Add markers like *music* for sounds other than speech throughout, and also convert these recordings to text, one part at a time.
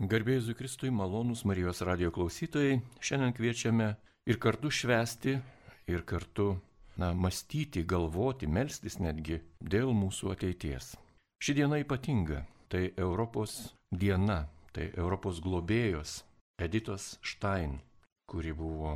Garbėjai Zukristui, malonūs Marijos radio klausytojai, šiandien kviečiame ir kartu švesti, ir kartu, na, mąstyti, galvoti, melstis netgi dėl mūsų ateities. Ši diena ypatinga, tai Europos diena, tai Europos globėjos Editos Štain, kuri buvo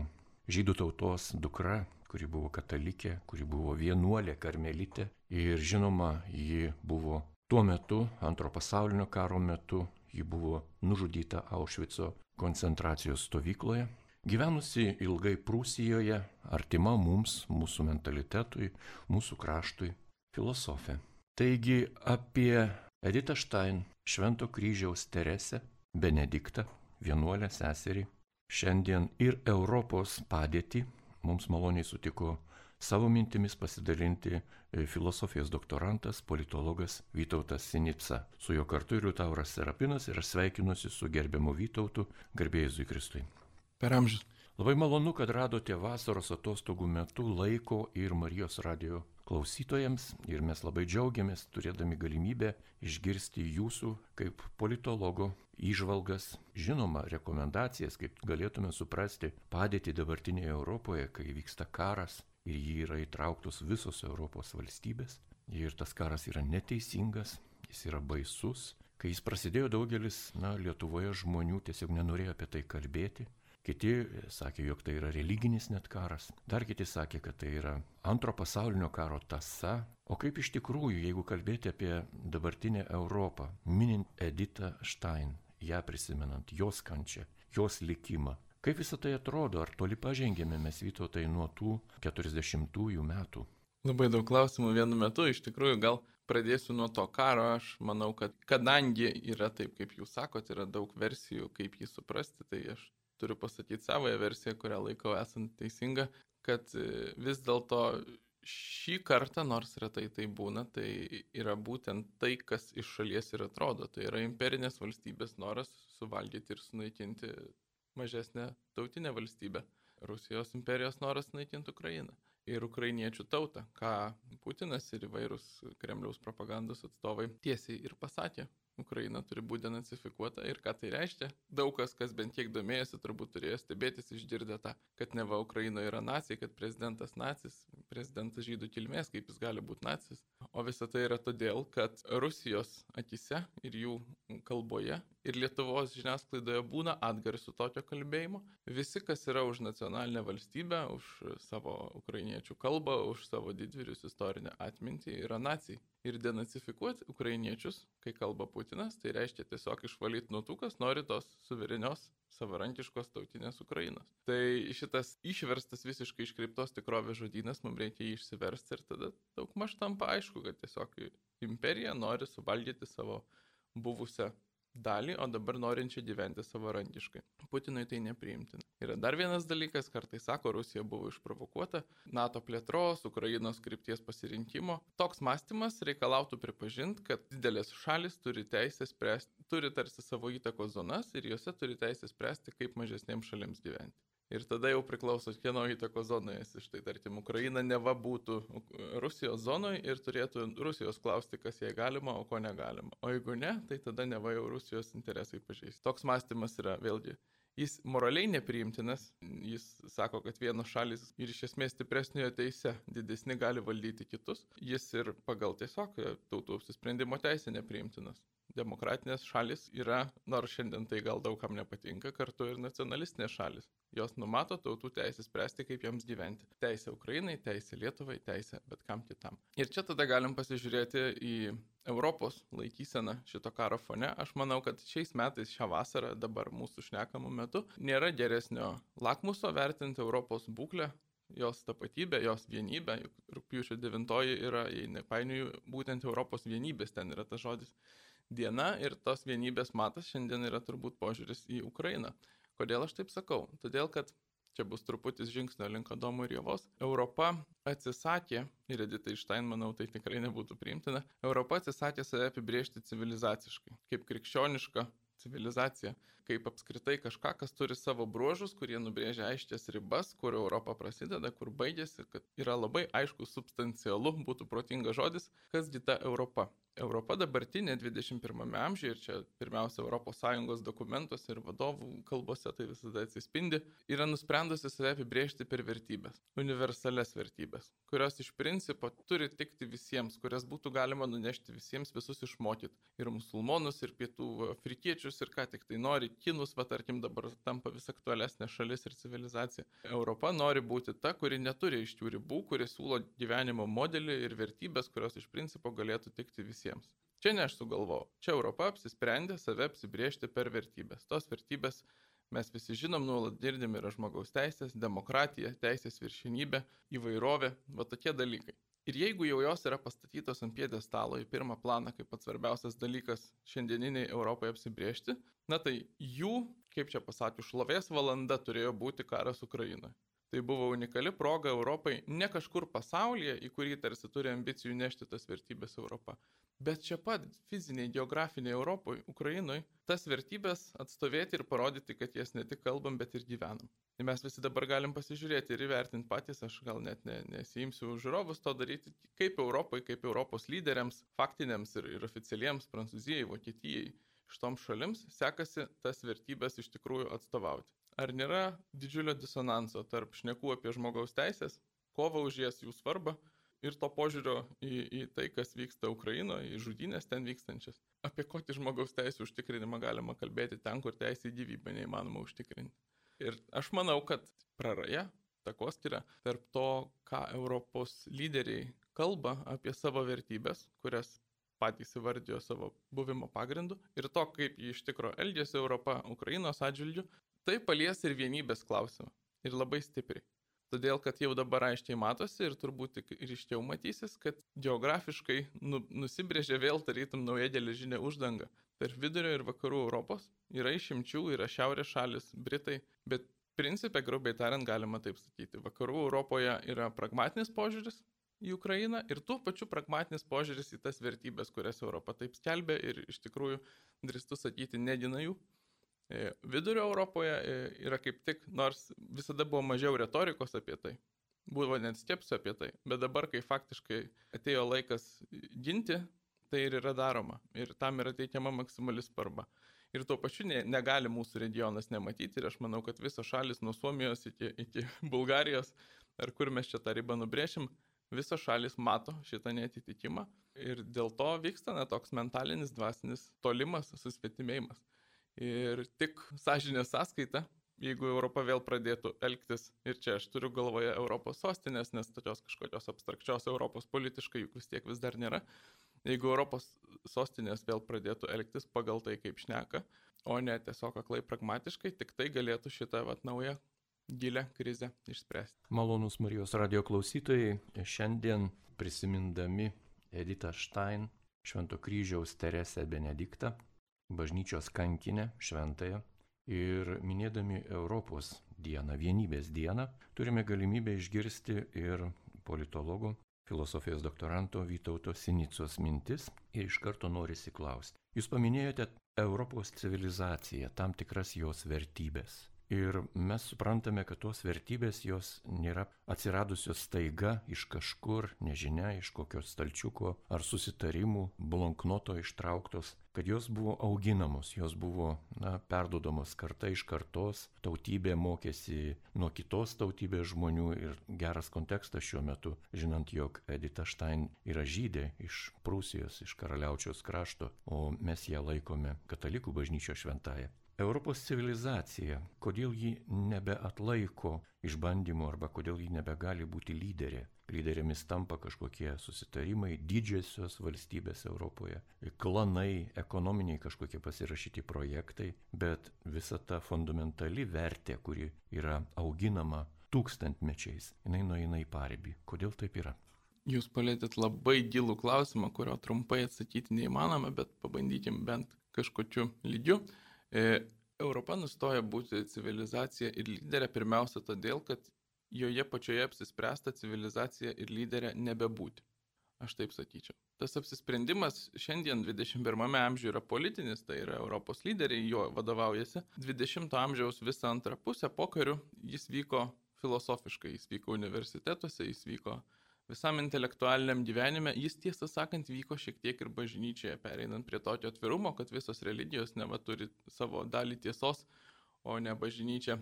žydų tautos dukra, kuri buvo katalikė, kuri buvo vienuolė karmelitė ir žinoma, ji buvo tuo metu, antro pasaulinio karo metu, ji buvo nužudyta Aušvico koncentracijos stovykloje. Gyvenusi ilgai Prūsijoje, artima mums, mūsų mentalitetui, mūsų kraštui, filosofė. Taigi apie Editą Štain, Švento kryžiaus Teresę, Benediktą, vienuolę seserį, šiandien ir Europos padėtį mums maloniai sutiko savo mintimis pasidalinti e, filosofijos doktorantas, politologas Vytautas Sinica. Su juo kartu ir Liutauras Serapinas ir aš sveikinuosi su gerbiamu Vytautu, garbėjai Kristui. Per amžius. Labai malonu, kad radote vasaros atostogų metu laiko ir Marijos radio klausytojams ir mes labai džiaugiamės turėdami galimybę išgirsti jūsų kaip politologo įžvalgas, žinoma, rekomendacijas, kaip galėtume suprasti padėtį dabartinėje Europoje, kai vyksta karas, ir jį yra įtrauktos visos Europos valstybės. Ir tas karas yra neteisingas, jis yra baisus. Kai jis prasidėjo, daugelis, na, Lietuvoje žmonių tiesiog nenorėjo apie tai kalbėti. Kiti sakė, jog tai yra religinis net karas. Dar kiti sakė, kad tai yra antro pasaulinio karo tasa. O kaip iš tikrųjų, jeigu kalbėti apie dabartinę Europą, minint Editą Stein, ją prisimenant, jos kančią, jos likimą, Kaip visą tai atrodo, ar toli pažengėme mes Vytautai nuo tų 40-ųjų metų? Labai daug klausimų vienu metu, iš tikrųjų gal pradėsiu nuo to karo, aš manau, kad kadangi yra taip, kaip jūs sakote, yra daug versijų, kaip jį suprasti, tai aš turiu pasakyti savoją versiją, kurią laikau esant teisinga, kad e, vis dėlto šį kartą, nors retai tai būna, tai yra būtent tai, kas iš šalies ir atrodo. Tai yra imperinės valstybės noras suvaldyti ir sunaikinti mažesnę tautinę valstybę. Rusijos imperijos noras naikinti Ukrainą ir ukrainiečių tautą, ką Putinas ir įvairūs Kremliaus propagandos atstovai tiesiai ir pasakė Ukraina turi būti denacifikuota ir ką tai reiškia. Daug kas, kas bent kiek domėjosi, turbūt turėjo stebėtis išgirdę tą, kad neva Ukrainoje yra nacijai, kad prezidentas nacis, prezidentas žydų kilmės, kaip jis gali būti nacis. O visa tai yra todėl, kad Rusijos akise ir jų kalboje ir Lietuvos žiniasklaidoje būna atgarsių tokio kalbėjimo. Visi, kas yra už nacionalinę valstybę, už savo ukrainiečių kalbą, už savo didvyrius istorinę atmintį, yra nacijai ir denacifikuoti ukrainiečius, kai kalba Putinas, tai reiškia tiesiog išvalyti nuo tų, kas nori tos suverenios, savarankiškos tautinės Ukrainos. Tai šitas išverstas visiškai iškreiptos tikrovės žodynas, mums reikia jį išsiversti ir tada daug maž tampa aišku, kad tiesiog imperija nori suvaldyti savo buvusią dalį, o dabar norinčią gyventi savarankiškai. Putinui tai nepriimtina. Yra dar vienas dalykas, kartais sako, Rusija buvo išprovokuota NATO plėtros, Ukrainos krypties pasirinkimo. Toks mąstymas reikalautų pripažinti, kad didelės šalis turi teisę spręsti, turi tarsi savo įtakos zonas ir juose turi teisę spręsti, kaip mažesniems šalims gyventi. Ir tada jau priklauso, kieno įtako zonoje esi. Štai, tarkim, Ukraina neva būtų Rusijos zonoje ir turėtų Rusijos klausti, kas jai galima, o ko negalima. O jeigu ne, tai tada neva jau Rusijos interesai pažeis. Toks mąstymas yra vėlgi. Jis moraliai nepriimtinas, jis sako, kad vienos šalis ir iš esmės stipresniojo teise didesni gali valdyti kitus, jis ir pagal tiesiog tautų apsisprendimo teisę nepriimtinas demokratinės šalis yra, nors šiandien tai gal daugam nepatinka, kartu ir nacionalistinės šalis. Jos numato tautų teisę spręsti, kaip joms gyventi. Teisė Ukrainai, teisė Lietuvai, teisė bet kam kitam. Ir čia tada galim pasižiūrėti į Europos laikyseną šito karo fone. Aš manau, kad šiais metais, šią vasarą, dabar mūsų šnekamų metu, nėra geresnio lakmuso vertinti Europos būklę jos tapatybę, jos vienybę, juk rūpjūčio 9 yra, jei nepainioju, būtent Europos vienybės ten yra tas žodis diena ir tos vienybės matas šiandien yra turbūt požiūris į Ukrainą. Kodėl aš taip sakau? Todėl, kad čia bus truputis žingsnio link Adomo ir Jėvos. Europa atsisakė, ir Edita Ištain, manau, tai tikrai nebūtų priimtina, Europa atsisakė save apibriežti civilizaciškai, kaip krikščioniška civilizacija, kaip apskritai kažką, kas turi savo bruožus, kurie nubrėžia aiškias ribas, kur Europa prasideda, kur baigėsi, kad yra labai aišku, substancialu, būtų protingas žodis, kasgi ta Europa. Europa dabartinė 21 amžiuje, ir čia pirmiausia ES dokumentuose ir vadovų kalbose tai visada atsispindi, yra nusprendusi save apibriežti per vertybės, universales vertybės, kurios iš principo turi tikti visiems, kurias būtų galima nunešti visiems, visus išmokyti. Ir musulmonus, ir pietų afrikiečius, ir ką tik tai nori, kinus, va tarkim dabar tampa vis aktualesnė šalis ir civilizacija. Europa nori būti ta, kuri neturi iš jų ribų, kuri siūlo gyvenimo modelį ir vertybės, kurios iš principo galėtų tikti visiems visiems. Čia ne aš sugalvojau. Čia Europa apsisprendė save apsibriežti per vertybės. Tos vertybės mes visi žinom, nuolat girdim yra žmogaus teisės, demokratija, teisės viršinybė, įvairovė, va tokie dalykai. Ir jeigu jau jos yra pastatytos ant piedės stalo į pirmą planą kaip pats svarbiausias dalykas šiandieniniai Europai apsibriežti, na tai jų, kaip čia pasakius, šlovės valanda turėjo būti karas Ukrainoje. Tai buvo unikali proga Europai ne kažkur pasaulyje, į kurį tarsi turi ambicijų nešti tas vertybės Europą, bet čia pat fiziniai, geografiniai Europoje, Ukrainoje, tas vertybės atstovėti ir parodyti, kad jas ne tik kalbam, bet ir gyvenam. Ir mes visi dabar galim pasižiūrėti ir įvertinti patys, aš gal net ne, nesijimsiu žiūrovus to daryti, kaip Europai, kaip Europos lyderiams, faktiniams ir, ir oficialiems Prancūzijai, Vokietijai, šitoms šalims sekasi tas vertybės iš tikrųjų atstovauti. Ar nėra didžiulio disonanso tarp šnekų apie žmogaus teisės, kovą už jas jų svarbą ir to požiūrio į, į tai, kas vyksta Ukrainoje, į žudynės ten vykstančias? Apie kokį žmogaus teisų užtikrinimą galima kalbėti ten, kur teisė į gyvybę neįmanoma užtikrinti? Ir aš manau, kad praraja takoskira tarp to, ką Europos lyderiai kalba apie savo vertybės, kurias patys įvardijo savo buvimo pagrindu, ir to, kaip jį iš tikro elgėsi Europa Ukrainos atžvilgiu, Tai palies ir vienybės klausimą. Ir labai stipriai. Todėl, kad jau dabar aiškiai matosi ir turbūt tik ryškiau matysis, kad geografiškai nu, nusibrėžė vėl tarytum nauja geležinė uždanga. Tarp vidurio ir vakarų Europos yra išimčių, yra šiaurės šalis, Britai, bet principė, grubiai tariant, galima taip sakyti. Vakarų Europoje yra pragmatinis požiūris į Ukrainą ir tuo pačiu pragmatinis požiūris į tas vertybės, kurias Europa taip skelbia ir iš tikrųjų drįstu sakyti, nedina jų. E, vidurio Europoje e, yra kaip tik, nors visada buvo mažiau retorikos apie tai, buvo net skepsio apie tai, bet dabar, kai faktiškai atėjo laikas ginti, tai ir yra daroma ir tam yra teikiama maksimali svarba. Ir tuo pačiu ne, negali mūsų regionas nematyti ir aš manau, kad visos šalis nuo Suomijos iki, iki Bulgarijos, ar kur mes čia tą ribą nubrėšim, visos šalis mato šitą netitikimą ir dėl to vyksta na, toks mentalinis, dvasinis tolimas, susvetimėjimas. Ir tik sąžinės sąskaita, jeigu Europa vėl pradėtų elgtis, ir čia aš turiu galvoje Europos sostinės, nes tokios kažkokios abstrakčios Europos politiškai juk vis tiek vis dar nėra, jeigu Europos sostinės vėl pradėtų elgtis pagal tai, kaip šneka, o ne tiesiog aklai pragmatiškai, tik tai galėtų šitą vat naują gilę krizę išspręsti. Malonus Marijos radio klausytojai, šiandien prisimindami Editą Štain, Švento kryžiaus Teresę Benediktą, bažnyčios kankinę šventąją ir minėdami Europos dieną, vienybės dieną, turime galimybę išgirsti ir politologo, filosofijos doktoranto Vytauto Sinicos mintis ir iš karto norisi klausti. Jūs paminėjote Europos civilizaciją, tam tikras jos vertybės. Ir mes suprantame, kad tos vertybės jos nėra atsiradusios staiga iš kažkur, nežinia, iš kokios stalčiuko ar susitarimų, blanknoto ištrauktos, kad jos buvo auginamos, jos buvo na, perdodamos karta iš kartos, tautybė mokėsi nuo kitos tautybės žmonių ir geras kontekstas šiuo metu, žinant, jog Edita Štain yra žydė iš Prūsijos, iš karaliaučiaus krašto, o mes ją laikome katalikų bažnyčio šventąją. Europos civilizacija, kodėl ji nebeatlaiko išbandymų arba kodėl ji nebegali būti lyderė. Lyderėmis tampa kažkokie susitarimai, didžiosios valstybės Europoje, klanai, ekonominiai kažkokie pasirašyti projektai, bet visa ta fundamentali vertė, kuri yra auginama tūkstantmečiais, jinai nueina į paribį. Kodėl taip yra? Jūs palėtėt labai gilų klausimą, kurio trumpai atsakyti neįmanoma, bet pabandykim bent kažkokiu lygiu. E, Europa nustoja būti civilizacija ir lyderė pirmiausia todėl, kad joje pačioje apsispręsta civilizacija ir lyderė nebebūti. Aš taip sakyčiau. Tas apsisprendimas šiandien 21 amžiuje yra politinis, tai yra Europos lyderiai, jo vadovaujasi. 20 amžiaus visą antrą pusę pokarių jis vyko filosofiškai, jis vyko universitetuose, jis vyko visam intelektualiniam gyvenime, jis tiesą sakant vyko šiek tiek ir bažnyčioje, pereinant prie tokio atvirumo, kad visos religijos neva turi savo dalį tiesos, o ne bažnyčia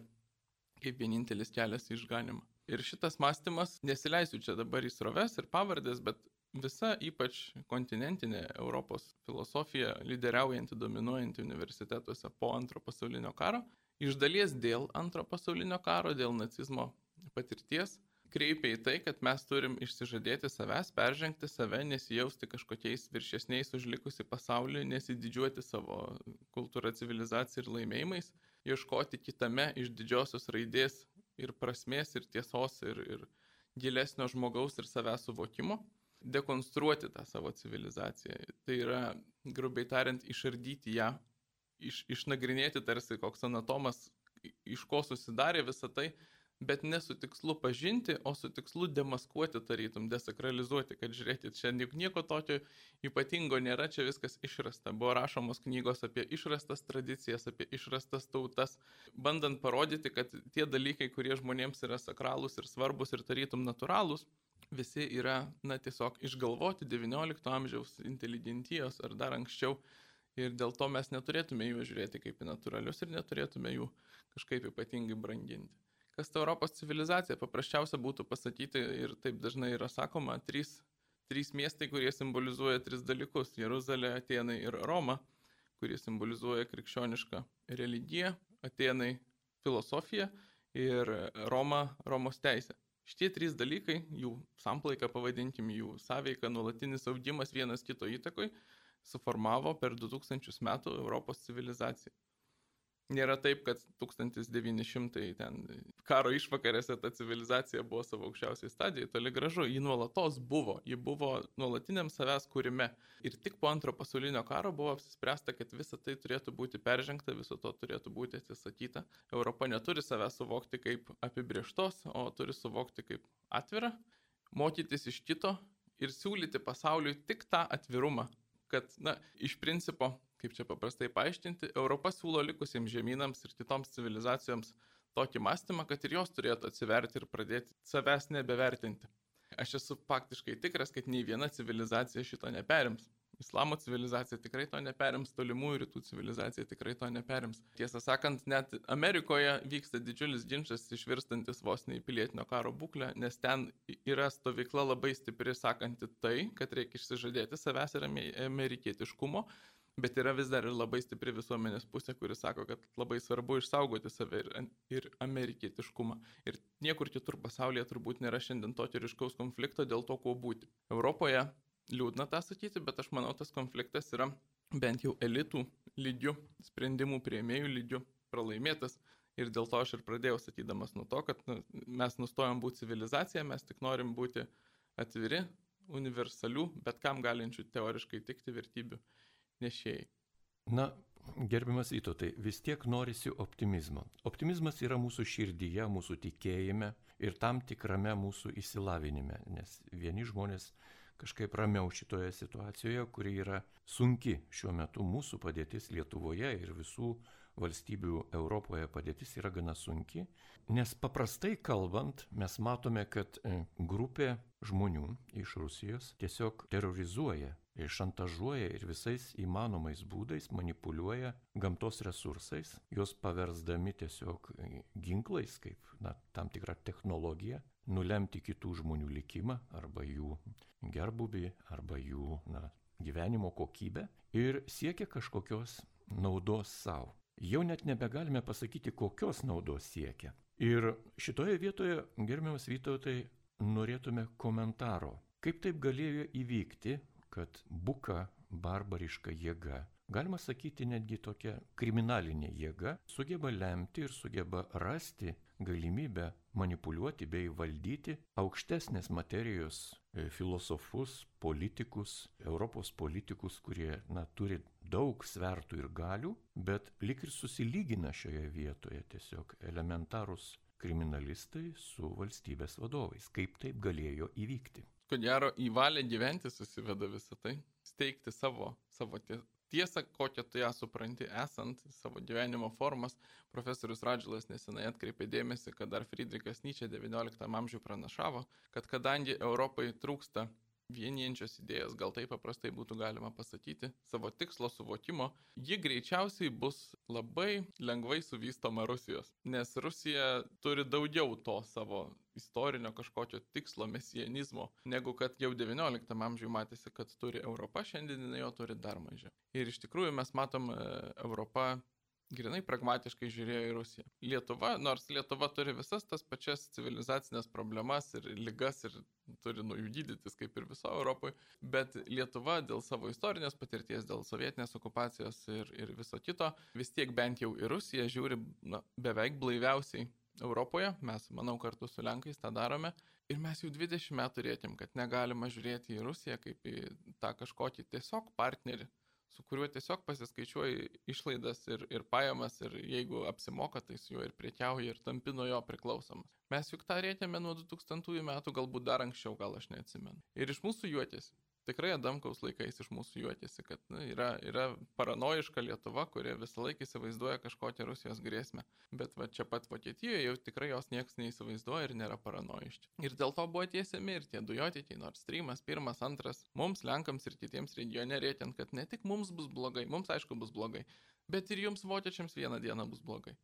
kaip vienintelis kelias į išganimą. Ir šitas mąstymas, nesileisiu čia dabar į sroves ir pavardės, bet visa ypač kontinentinė Europos filosofija, lyderiaujanti, dominuojanti universitetuose po antro pasaulinio karo, iš dalies dėl antro pasaulinio karo, dėl nacizmo patirties, kreipia į tai, kad mes turim išsižadėti savęs, peržengti save, nesijausti kažkokiais viršesniais už likusi pasaulį, nesididžiuoti savo kultūrą, civilizaciją ir laimėjimais, ieškoti kitame iš didžiosios raidės ir prasmės, ir tiesos, ir, ir gilesnio žmogaus ir savęs suvokimo, dekonstruoti tą savo civilizaciją. Tai yra, grubiai tariant, išardyti ją, iš, išnagrinėti tarsi koks anatomas, iš ko susidarė visą tai bet ne su tikslu pažinti, o su tikslu demaskuoti tarytum, desakralizuoti, kad žiūrėkit, čia nieko tokio ypatingo nėra, čia viskas išrasta. Buvo rašomos knygos apie išrastas tradicijas, apie išrastas tautas, bandant parodyti, kad tie dalykai, kurie žmonėms yra sakralūs ir svarbus ir tarytum natūralūs, visi yra, na, tiesiog išgalvoti XIX amžiaus inteligentijos ar dar anksčiau. Ir dėl to mes neturėtume jų žiūrėti kaip į natūralius ir neturėtume jų kažkaip ypatingai branginti kas ta Europos civilizacija. Paprasčiausia būtų pasakyti ir taip dažnai yra sakoma, trys, trys miestai, kurie simbolizuoja tris dalykus - Jeruzalė, Atenai ir Roma, kurie simbolizuoja krikščionišką religiją, Atenai filosofiją ir Roma Romos teisę. Šitie trys dalykai, jų samplaika, pavadinkim, jų sąveika, nuolatinis augimas vienas kito įtakoj, suformavo per 2000 metų Europos civilizaciją. Nėra taip, kad 1900 ten karo išvakarėse ta civilizacija buvo savo aukščiausiai stadijai, toli gražu, ji nuolatos buvo, ji buvo nuolatiniam savęs kūrime. Ir tik po antro pasaulinio karo buvo apsispręsta, kad visa tai turėtų būti peržengta, viso to turėtų būti atsisakyta. Europa neturi savęs suvokti kaip apibrieštos, o turi suvokti kaip atvirą, mokytis iš kito ir siūlyti pasauliui tik tą atvirumą, kad, na, iš principo kaip čia paprastai paaiškinti, Europa siūlo likusiems žemynams ir kitoms civilizacijoms tokį mąstymą, kad ir jos turėtų atsiverti ir pradėti savęs nebevertinti. Aš esu faktiškai tikras, kad nei viena civilizacija šito neperims. Islamo civilizacija tikrai to neperims, tolimųjų rytų civilizacija tikrai to neperims. Tiesą sakant, net Amerikoje vyksta didžiulis ginčas išvirstantis vos ne į pilietinio karo būklę, nes ten yra stovykla labai stipri sakanti tai, kad reikia išsižadėti savęs ir amerikietiškumo, Bet yra vis dar ir labai stipri visuomenės pusė, kuris sako, kad labai svarbu išsaugoti save ir, ir amerikietiškumą. Ir niekur kitur pasaulyje turbūt nėra šiandien tokio ryškaus konflikto dėl to, kuo būti. Europoje liūdna tą sakyti, bet aš manau, tas konfliktas yra bent jau elitų lygių, sprendimų prieimėjų lygių pralaimėtas. Ir dėl to aš ir pradėjau sakydamas nuo to, kad nu, mes nustojam būti civilizacija, mes tik norim būti atviri, universalių, bet kam galinčių teoriškai tikti vertybių nešėjai. Na, gerbiamas Įtotai, vis tiek norisi optimizmo. Optimizmas yra mūsų širdyje, mūsų tikėjime ir tam tikrame mūsų įsilavinime, nes vieni žmonės kažkaip ramiau šitoje situacijoje, kuri yra sunki šiuo metu mūsų padėtis Lietuvoje ir visų valstybių Europoje padėtis yra gana sunki, nes paprastai kalbant mes matome, kad e, grupė žmonių iš Rusijos tiesiog terrorizuoja šantažuoja ir visais įmanomais būdais manipuliuoja gamtos resursais, juos paversdami tiesiog ginklais, kaip na, tam tikrą technologiją, nulemti kitų žmonių likimą arba jų gerbuvį, arba jų na, gyvenimo kokybę ir siekia kažkokios naudos savo. Jau net nebegalime pasakyti, kokios naudos siekia. Ir šitoje vietoje, gerbiamas Vytautai, norėtume komentaro. Kaip taip galėjo įvykti, kad buka barbariška jėga, galima sakyti netgi tokia kriminalinė jėga, sugeba lemti ir sugeba rasti galimybę manipuliuoti bei valdyti aukštesnės materijos e, filosofus, politikus, Europos politikus, kurie na, turi daug svertų ir galių, bet lik ir susilygina šioje vietoje tiesiog elementarus kriminalistai su valstybės vadovais. Kaip taip galėjo įvykti? ko gero į valią gyventi susiveda visą tai, steigti savo, savo tiesą, kokią tu ją supranti esant savo gyvenimo formas. Profesorius Radžilas nesenai atkreipė dėmesį, kad dar Friedrichas Nyčia XIX amžiuje pranašavo, kad kadangi Europai trūksta vienijančios idėjos, gal taip paprastai būtų galima pasakyti, savo tikslo suvokimo, ji greičiausiai bus labai lengvai suvystoma Rusijos. Nes Rusija turi daugiau to savo istorinio kažkokio tikslo mesijanizmo, negu kad jau XIX amžiuje matėsi, kad turi Europa, šiandien jo turi dar mažiau. Ir iš tikrųjų mes matom e, Europą grinai pragmatiškai žiūrėjo į Rusiją. Lietuva, nors Lietuva turi visas tas pačias civilizacinės problemas ir lygas ir turi nuo jų gydytis kaip ir viso Europoje, bet Lietuva dėl savo istorinės patirties, dėl sovietinės okupacijos ir, ir viso kito, vis tiek bent jau į Rusiją žiūri na, beveik blaiviausiai Europoje, mes, manau, kartu su Lenkais tą darome. Ir mes jau 20 metų rėtėm, kad negalima žiūrėti į Rusiją kaip į tą kažkokį tiesiog partnerį, su kuriuo tiesiog pasiskaičiuoji išlaidas ir, ir pajamas ir jeigu apsimoka, tai su juo ir priekiauji ir tampi nuo jo priklausomas. Mes juk tą rėtėme nuo 2000 metų, galbūt dar anksčiau, gal aš neatsimenu. Ir iš mūsų juotėsi tikrai Adamkaus laikais iš mūsų juokėsi, kad na, yra, yra paranoiška Lietuva, kuri visą laiką įsivaizduoja kažkokią Rusijos grėsmę. Bet va čia pat Vokietijoje jau tikrai jos niekas neįsivaizduoja ir nėra paranoiški. Ir dėl to buvo tiesiami ir tie dujotiekiai, nors streamas, pirmas, antras, mums, Lenkams ir kitiems regione rėkiant, kad ne tik mums bus blogai, mums aišku bus blogai, bet ir jums vokiečiams vieną dieną bus blogai.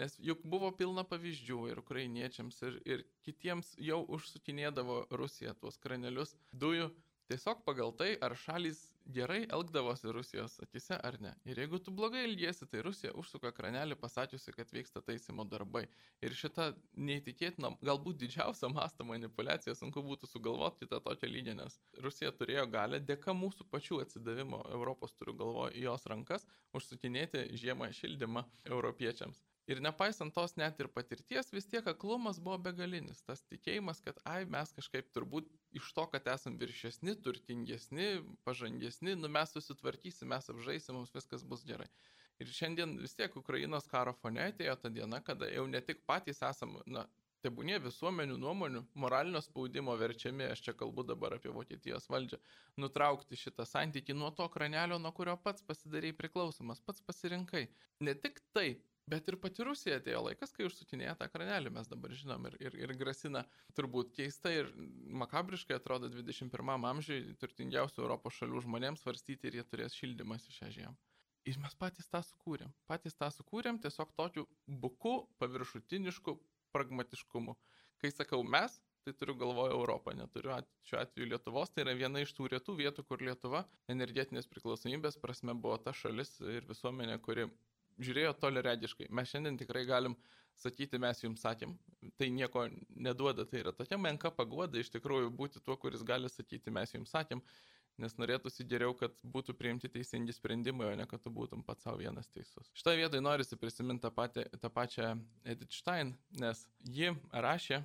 Nes juk buvo pilna pavyzdžių ir ukrainiečiams, ir, ir kitiems jau užsukinėdavo Rusija tuos kranelius dujų Tiesiog pagal tai, ar šalis gerai elgdavosi Rusijos akise ar ne. Ir jeigu tu blogai elgiesi, tai Rusija užsuka kranelį pasakiusi, kad vyksta taisymo darbai. Ir šitą neįtikėtiną, galbūt didžiausią mastą manipulaciją sunku būtų sugalvoti kitą tokią lygį, nes Rusija turėjo galę dėka mūsų pačių atsidavimo, Europos turiu galvoje, jos rankas, užsukinėti žiemą šildymą europiečiams. Ir nepaisant tos net ir patirties, vis tiek aklumas buvo begalinis. Tas tikėjimas, kad, ai, mes kažkaip turbūt iš to, kad esame viršesni, turtingesni, pažangesni, nu mes susitvarkysim, mes apžaisim, mums viskas bus gerai. Ir šiandien vis tiek Ukrainos karo fone atėjo ta diena, kada jau ne tik patys esame, na, tebūnie visuomenių nuomonių, moralinio spaudimo verčiami, aš čia kalbu dabar apie Vokietijos valdžią, nutraukti šitą santykį nuo to kranelio, nuo kurio pats pasidarėjai priklausomas, pats pasirinkai. Ne tik tai, Bet ir pati Rusija atėjo laikas, kai užsutinėja tą kranelį, mes dabar žinom, ir, ir, ir grasina turbūt keista ir makabriškai atrodo 21 amžiui turtingiausių Europos šalių žmonėms svarstyti ir jie turės šildymas į šią žiemą. Ir mes patys tą sukūrėm. Patys tą sukūrėm tiesiog tokiu buku, paviršutinišku pragmatiškumu. Kai sakau mes, tai turiu galvoje Europą, neturiu šiuo atveju Lietuvos, tai yra viena iš tų retų vietų, kur Lietuva energetinės priklausomybės prasme buvo ta šalis ir visuomenė, kuri žiūrėjo tolerediškai. Mes šiandien tikrai galim sakyti, mes jums sakėm, tai nieko neduoda, tai yra tokia menka pagoda iš tikrųjų būti tuo, kuris gali sakyti, mes jums sakėm, nes norėtųsi geriau, kad būtų priimti teisingi sprendimai, o ne kad tu būtum pats savo vienas teisus. Šitoje vietoje norisi prisiminti tą, patį, tą pačią Edith Stein, nes ji rašė,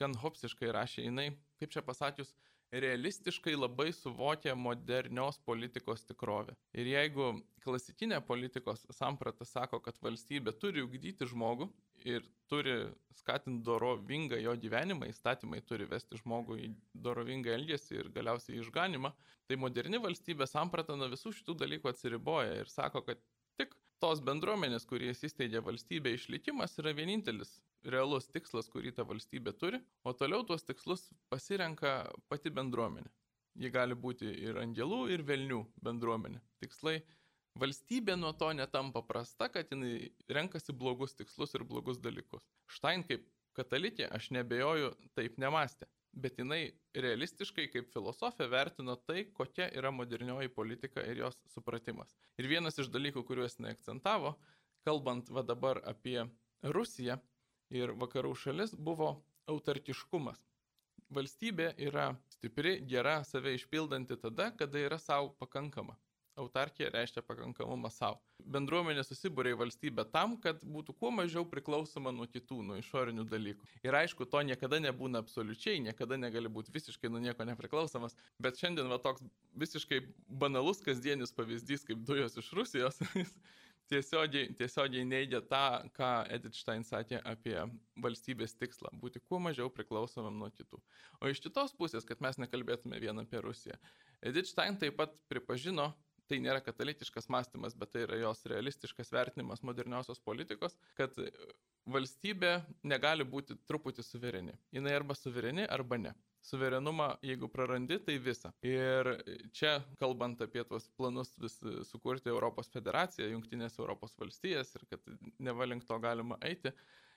gan hopsiškai rašė, jinai, kaip čia pasakius, realistiškai labai suvokia modernios politikos tikrovę. Ir jeigu klasikinė politikos samprata sako, kad valstybė turi ugdyti žmogų ir turi skatinti dorovingą jo gyvenimą, įstatymai turi vesti žmogų į dorovingą elgesį ir galiausiai išganimą, tai moderni valstybė samprata nuo visų šitų dalykų atsiriboja ir sako, kad tik tos bendruomenės, kurie įsisteigė valstybė išlikimas, yra vienintelis realus tikslas, kurį ta valstybė turi, o toliau tuos tikslus pasirenka pati bendruomenė. Ji gali būti ir angelų, ir velnių bendruomenė. Tikslai valstybė nuo to netampa prasta, kad jinai renkasi blogus tikslus ir blogus dalykus. Štain kaip katalikė, aš nebejoju, taip nemastė. Bet jinai realistiškai kaip filosofė vertino tai, kokia yra modernioji politika ir jos supratimas. Ir vienas iš dalykų, kuriuos jinai akcentavo, kalbant va dabar apie Rusiją, ir vakarų šalis buvo autarkiškumas. Valstybė yra stipri, gera, save išpildanti tada, kada yra savo pakankama. Autarkija reiškia pakankamumą savo. Bendruomenė susibūrė į valstybę tam, kad būtų kuo mažiau priklausoma nuo kitų, nuo išorinių dalykų. Ir aišku, to niekada nebūna absoliučiai, niekada negali būti visiškai nuo nieko nepriklausomas. Bet šiandien va toks visiškai banalus kasdienis pavyzdys kaip dujos iš Rusijos *laughs* tiesiogiai, tiesiogiai neigia tą, ką Edith Stein sakė apie valstybės tikslą - būti kuo mažiau priklausomam nuo kitų. O iš kitos pusės, kad mes nekalbėtume vien apie Rusiją, Edith Stein taip pat pripažino tai nėra katalikiškas mąstymas, bet tai yra jos realistiškas vertinimas moderniosios politikos, kad valstybė negali būti truputį suvereni. Jis arba suvereni, arba ne. Suverenumą, jeigu prarandi, tai visą. Ir čia, kalbant apie tuos planus vis sukurti Europos federaciją, Junktinės Europos valstijas ir kad nevalink to galima eiti,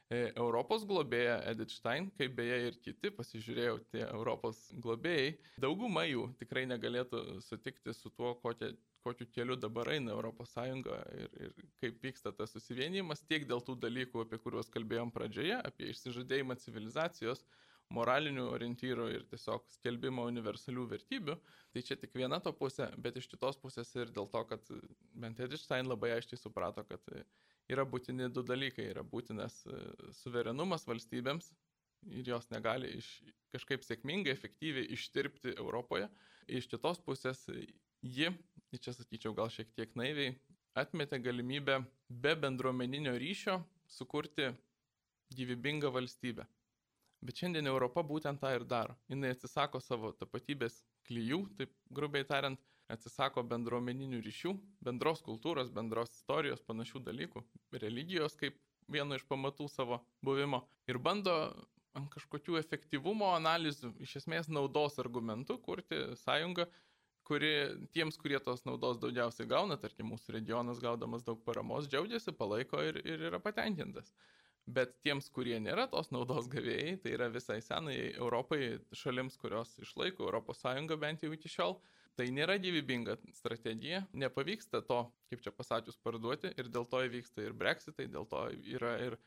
E, Europos globėja Edith Stein, kaip beje ir kiti, pasižiūrėjau, tie Europos globėjai, dauguma jų tikrai negalėtų sutikti su tuo, kokia, kokiu keliu dabar eina ES ir, ir kaip vyksta tas susivienimas, tiek dėl tų dalykų, apie kuriuos kalbėjom pradžioje, apie išsižadėjimą civilizacijos, moralinių orientyrų ir tiesiog skelbimo universalių vertybių. Tai čia tik viena to pusė, bet iš kitos pusės ir dėl to, kad bent Edith Stein labai aiškiai suprato, kad yra būtini du dalykai. Yra būtinas e, suverenumas valstybėms ir jos negali iš, kažkaip sėkmingai, efektyviai ištirpti Europoje. Iš kitos pusės ji, čia sakyčiau gal šiek tiek naiviai, atmetė galimybę be bendruomeninio ryšio sukurti gyvybingą valstybę. Bet šiandien Europa būtent tą ir daro. Jis atsisako savo tapatybės klyjų, taip grubiai tariant, atsisako bendruomeninių ryšių, bendros kultūros, bendros istorijos, panašių dalykų, religijos kaip vieno iš pamatų savo buvimo ir bando ant kažkokių efektyvumo analizų, iš esmės naudos argumentų kurti sąjungą, kuri tiems, kurie tos naudos daugiausiai gauna, tarkim, mūsų regionas gaudamas daug paramos, džiaugiasi, palaiko ir, ir yra patenkintas. Bet tiems, kurie nėra tos naudos gavėjai, tai yra visai senai Europai, šalims, kurios išlaiko ES bent jau iki šiol, Tai nėra gyvybinga strategija, nepavyksta to, kaip čia pasakius, parduoti ir dėl to įvyksta ir breksitai, dėl to yra ir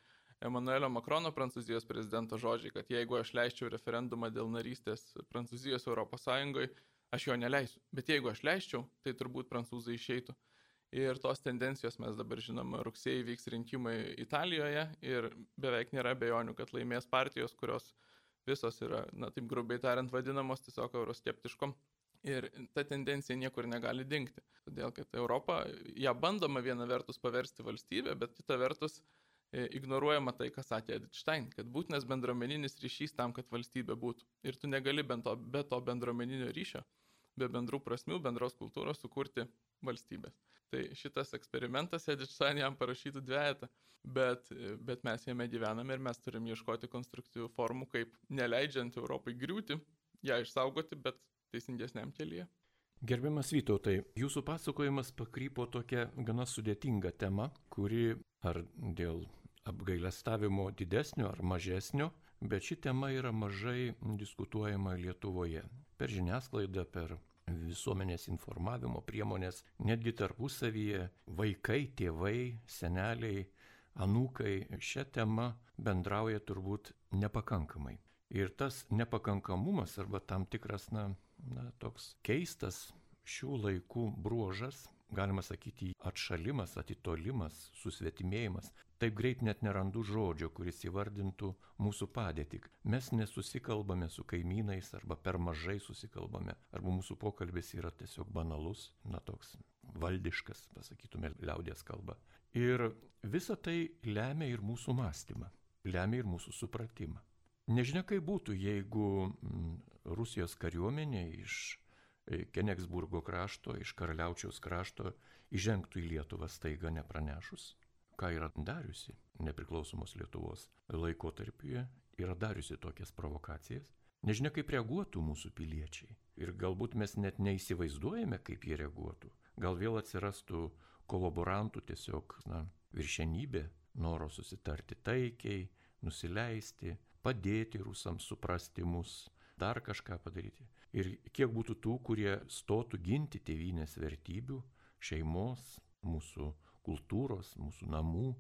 Emanuelio Makrono, prancūzijos prezidento žodžiai, kad jeigu aš leisčiau referendumą dėl narystės Prancūzijos Sąjungoje, aš jo neleisiu. Bet jeigu aš leisčiau, tai turbūt prancūzai išeitų. Ir tos tendencijos mes dabar žinome, rugsėjai vyks rinkimai Italijoje ir beveik nėra bejonių, kad laimės partijos, kurios visos yra, na taip grubiai tariant, vadinamos tiesiog euroskeptiškom Ir ta tendencija niekur negali dingti. Todėl, kad Europa, ją bandoma viena vertus paversti valstybę, bet kita vertus e, ignoruojama tai, ką sakė Edith Stein, kad būtinas bendruomeninis ryšys tam, kad valstybė būtų. Ir tu negali be to, be to bendruomeninio ryšio, be bendrų prasmių, bendros kultūros sukurti valstybės. Tai šitas eksperimentas Edith Stein jam parašytų dviejatą, bet, bet mes jame gyvename ir mes turim ieškoti konstruktyvių formų, kaip neleidžiant Europai griūti, ją išsaugoti, bet teisingesniam kelyje. Gerbiamas Vytautai, jūsų pasakojimas pakrypo tokia gana sudėtinga tema, kuri ar dėl apgailestavimo didesnio ar mažesnio, bet ši tema yra mažai diskutuojama Lietuvoje. Per žiniasklaidą, per visuomenės informavimo priemonės, netgi tarpusavyje vaikai, tėvai, seneliai, anūkai šią temą bendrauja turbūt nepakankamai. Ir tas nepakankamumas arba tam tikras, na, na, toks keistas šių laikų bruožas, galima sakyti, atšalimas, atitolimas, susvetimėjimas. Taip greit net nerandu žodžio, kuris įvardintų mūsų padėtį. Mes nesusikalbame su kaimynais arba per mažai susikalbame, arba mūsų pokalbis yra tiesiog banalus, na toks valdiškas, pasakytume, liaudės kalba. Ir visa tai lemia ir mūsų mąstymą, lemia ir mūsų supratimą. Nežinia, kaip būtų, jeigu mm, Rusijos kariuomenė iš Keneksburgo krašto, iš Karaliaučiaus krašto įžengtų į Lietuvą staiga nepranešus. Ką yra dariusi nepriklausomos Lietuvos laikotarpyje, yra dariusi tokias provokacijas. Nežinia, kaip reaguotų mūsų piliečiai. Ir galbūt mes net neįsivaizduojame, kaip jie reaguotų. Gal vėl atsirastų kolaborantų tiesiog, na, viršenybė, noro susitarti taikiai, nusileisti, padėti rusams suprasti mus, dar kažką padaryti. Ir kiek būtų tų, kurie stotų ginti tėvynės vertybių, šeimos, mūsų kultūros, mūsų namų,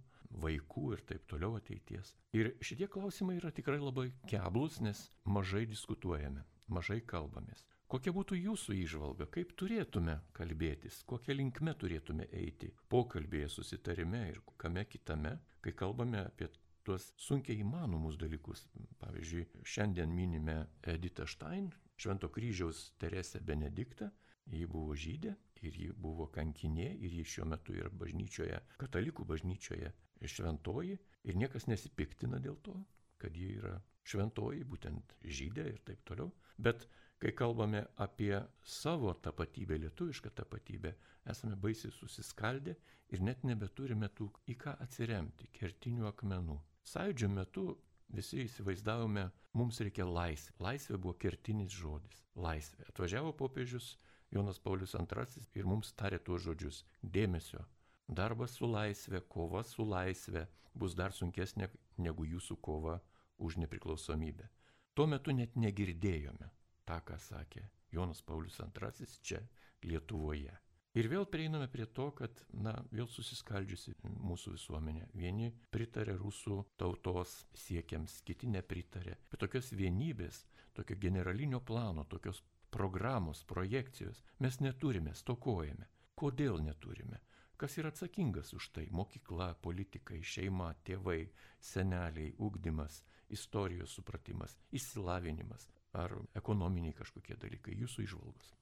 vaikų ir taip toliau ateities. Ir šitie klausimai yra tikrai labai keblus, nes mažai diskutuojame, mažai kalbamės. Kokia būtų jūsų įžvalga, kaip turėtume kalbėtis, kokią linkmę turėtume eiti pokalbėje, susitarime ir kame kitame, kai kalbame apie tuos sunkiai įmanomus dalykus. Pavyzdžiui, šiandien minime Editą Stein, Švento kryžiaus Teresę Benediktą. Ji buvo žydė ir ji buvo kankinė ir ji šiuo metu yra bažnyčioje, katalikų bažnyčioje šventoji ir niekas nesipiktina dėl to, kad ji yra šventoji, būtent žydė ir taip toliau. Bet Kai kalbame apie savo tapatybę, lietuvišką tapatybę, esame baisiai susiskaldę ir net nebeturime tų į ką atsiremti, kertinių akmenų. Sąjūdžio metu visi įsivaizdavome, mums reikia laisvė. Laisvė buvo kertinis žodis. Laisvė. Atvažiavo popiežius Jonas Paulius II ir mums tarė tuos žodžius - dėmesio. Darbas su laisvė, kova su laisvė bus dar sunkesnė negu jūsų kova už nepriklausomybę. Tuo metu net negirdėjome tą, ką sakė Jonas Paulius II čia Lietuvoje. Ir vėl prieiname prie to, kad, na, vėl susiskaldžiusi mūsų visuomenė. Vieni pritarė rusų tautos siekiams, kiti nepritarė. Bet tokios vienybės, tokio generalinio plano, tokios programos, projekcijos mes neturime, stokojame. Kodėl neturime? Kas yra atsakingas už tai? Mokykla, politikai, šeima, tėvai, seneliai, ugdymas, istorijos supratimas, išsilavinimas ar ekonominiai kažkokie dalykai. Jūsų išvalgos.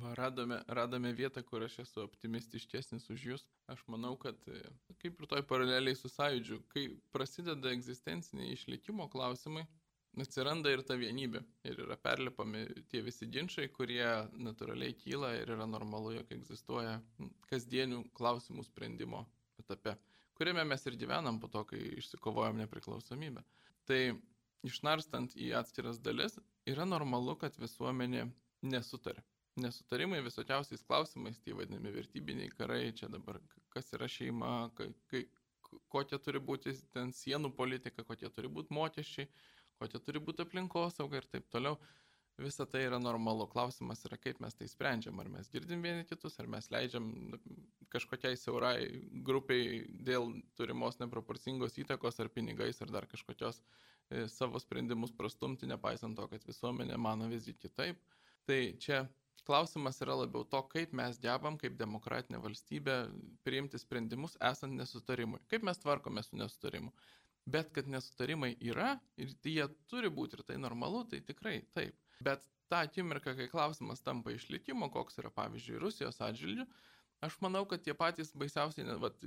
Va, radome, radome vietą, kur aš esu optimistiškesnis už jūs. Aš manau, kad kaip ir toj paraleliai su sąjūdžiu, kai prasideda egzistenciniai išlikimo klausimai, atsiranda ir ta vienybė. Ir yra perlipami tie visi ginčiai, kurie natūraliai kyla ir yra normalu, jog egzistuoja kasdienių klausimų sprendimo etape, kuriame mes ir gyvenam po to, kai išsikovojom nepriklausomybę. Tai išnarstant į atskiras dalis, yra normalu, kad visuomenė nesutarė. Nesutarimai visokiausiais klausimais, tie vadinami vertybiniai karai, čia dabar kas yra šeima, kai, kokia turi būti ten sienų politika, kokie turi būti mokesčiai, kokia turi būti aplinkosauga ir taip toliau. Visa tai yra normalu. Klausimas yra, kaip mes tai sprendžiam. Ar mes girdim vieni kitus, ar mes leidžiam kažkokiai siaurai grupiai dėl turimos neproporcingos įtakos ar pinigais ar dar kažkokios e, savo sprendimus prastumti, nepaisant to, kad visuomenė mano visgi kitaip. Tai čia klausimas yra labiau to, kaip mes gebam, kaip demokratinė valstybė, priimti sprendimus esant nesutarimui. Kaip mes tvarkome su nesutarimu. Bet kad nesutarimai yra ir jie turi būti ir tai normalu, tai tikrai taip. Bet tą akimirką, kai klausimas tampa išlikimo, koks yra pavyzdžiui Rusijos atžvilgiu, Aš manau, kad tie patys baisiausiai, vat,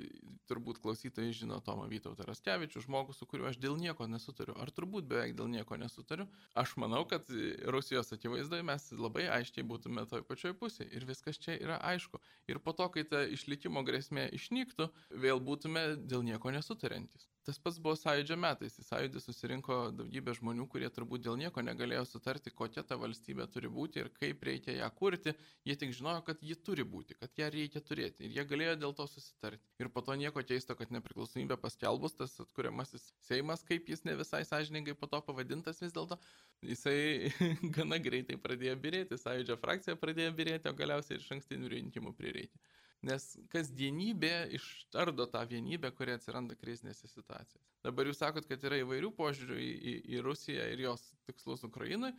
turbūt klausytojai žino Tomą Vytautą Raskevičių, žmogų, su kuriuo aš dėl nieko nesutariu, ar turbūt beveik dėl nieko nesutariu. Aš manau, kad Rusijos akivaizdoje mes labai aiškiai būtume toj pačioj pusėje ir viskas čia yra aišku. Ir po to, kai ta išlikimo grėsmė išnyktų, vėl būtume dėl nieko nesutariantis. Tas pats buvo sąjūdžio metais. Į sąjūdį susirinko daugybė žmonių, kurie turbūt dėl nieko negalėjo sutarti, kokia ta valstybė turi būti ir kaip reikia ją kurti. Jie tik žinojo, kad ji turi būti, kad ją reikia turėti. Ir jie galėjo dėl to susitarti. Ir po to nieko keisto, kad nepriklausomybė paskelbus tas atkuriamasis Seimas, kaip jis ne visai sąžiningai po to pavadintas vis dėlto, jisai *laughs* gana greitai pradėjo birėti. Sąjūdžio frakcija pradėjo birėti, o galiausiai ir iš ankstinių rinkimų prireikė. Nes kasdienybė ištardo tą vienybę, kuri atsiranda krizinėse situacijose. Dabar jūs sakot, kad yra įvairių požiūrių į, į, į Rusiją ir jos tikslus Ukrainai,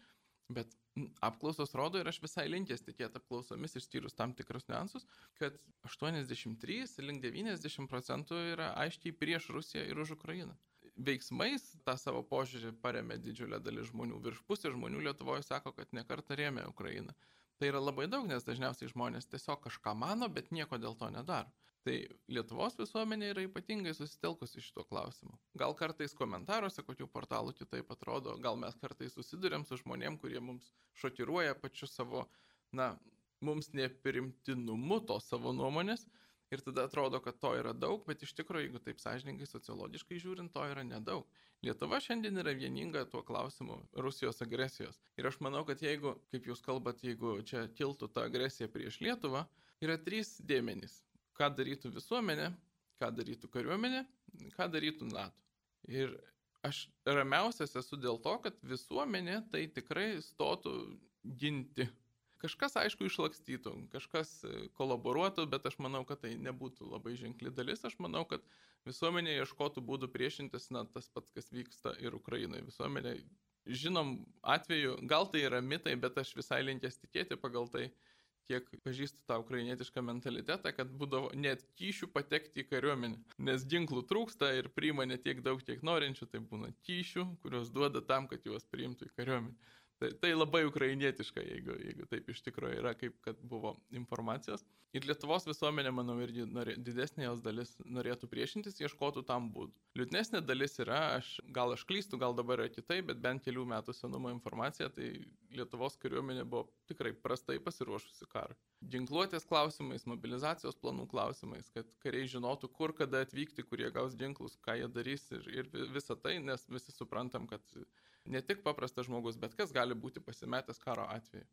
bet apklausos rodo ir aš visai linkęs tikėti apklausomis, išskyrus tam tikrus niuansus, kad 83 link 90 procentų yra aiškiai prieš Rusiją ir už Ukrainą. Veiksmais tą savo požiūrį paremė didžiulė dalis žmonių. Virš pusė žmonių Lietuvoje sako, kad nekartą rėmė Ukrainą. Tai yra labai daug, nes dažniausiai žmonės tiesiog kažką mano, bet nieko dėl to nedaro. Tai Lietuvos visuomenė yra ypatingai susitelkusi šituo klausimu. Gal kartais komentaruose kokių portalų kitaip atrodo, gal mes kartais susidurėm su žmonėm, kurie mums šokiruoja pačiu savo, na, mums neprimtinumu tos savo nuomonės, Ir tada atrodo, kad to yra daug, bet iš tikrųjų, jeigu taip sąžininkai, sociologiškai žiūrint, to yra nedaug. Lietuva šiandien yra vieninga tuo klausimu Rusijos agresijos. Ir aš manau, kad jeigu, kaip jūs kalbat, jeigu čia kiltų ta agresija prieš Lietuvą, yra trys dėmenys. Ką darytų visuomenė, ką darytų kariuomenė, ką darytų NATO. Ir aš ramiausias esu dėl to, kad visuomenė tai tikrai stotų ginti Kažkas, aišku, išlakstytų, kažkas e, kolaboruotų, bet aš manau, kad tai nebūtų labai ženkli dalis. Aš manau, kad visuomenė ieškotų būdų priešintis, na, tas pats, kas vyksta ir Ukrainoje. Visuomenė, žinom, atveju, gal tai yra mitai, bet aš visai linkęs tikėti pagal tai, kiek pažįstu tą ukrainietišką mentalitetą, kad būdavo net kyšių patekti į kariuomenę. Nes ginklų trūksta ir priima ne tiek daug, kiek norinčių, tai būna kyšių, kurios duoda tam, kad juos priimtų į kariuomenę. Tai, tai labai ukrainietiška, jeigu, jeigu taip iš tikrųjų yra, kaip kad buvo informacijos. Ir Lietuvos visuomenė, manau, irgi norė, didesnė jos dalis norėtų priešintis, ieškotų tam būdų. Liūdnesnė dalis yra, aš, gal aš klystu, gal dabar yra kitaip, bet bent kelių metų senumo informacija, tai Lietuvos kariuomenė buvo tikrai prastai pasiruošusi karui. Ginkluotės klausimais, mobilizacijos planų klausimais, kad kariai žinotų, kur kada atvykti, kurie gaus ginklus, ką jie darys ir, ir visą tai, nes visi suprantam, kad ne tik paprastas žmogus, bet kas gali būti pasimetęs karo atveju.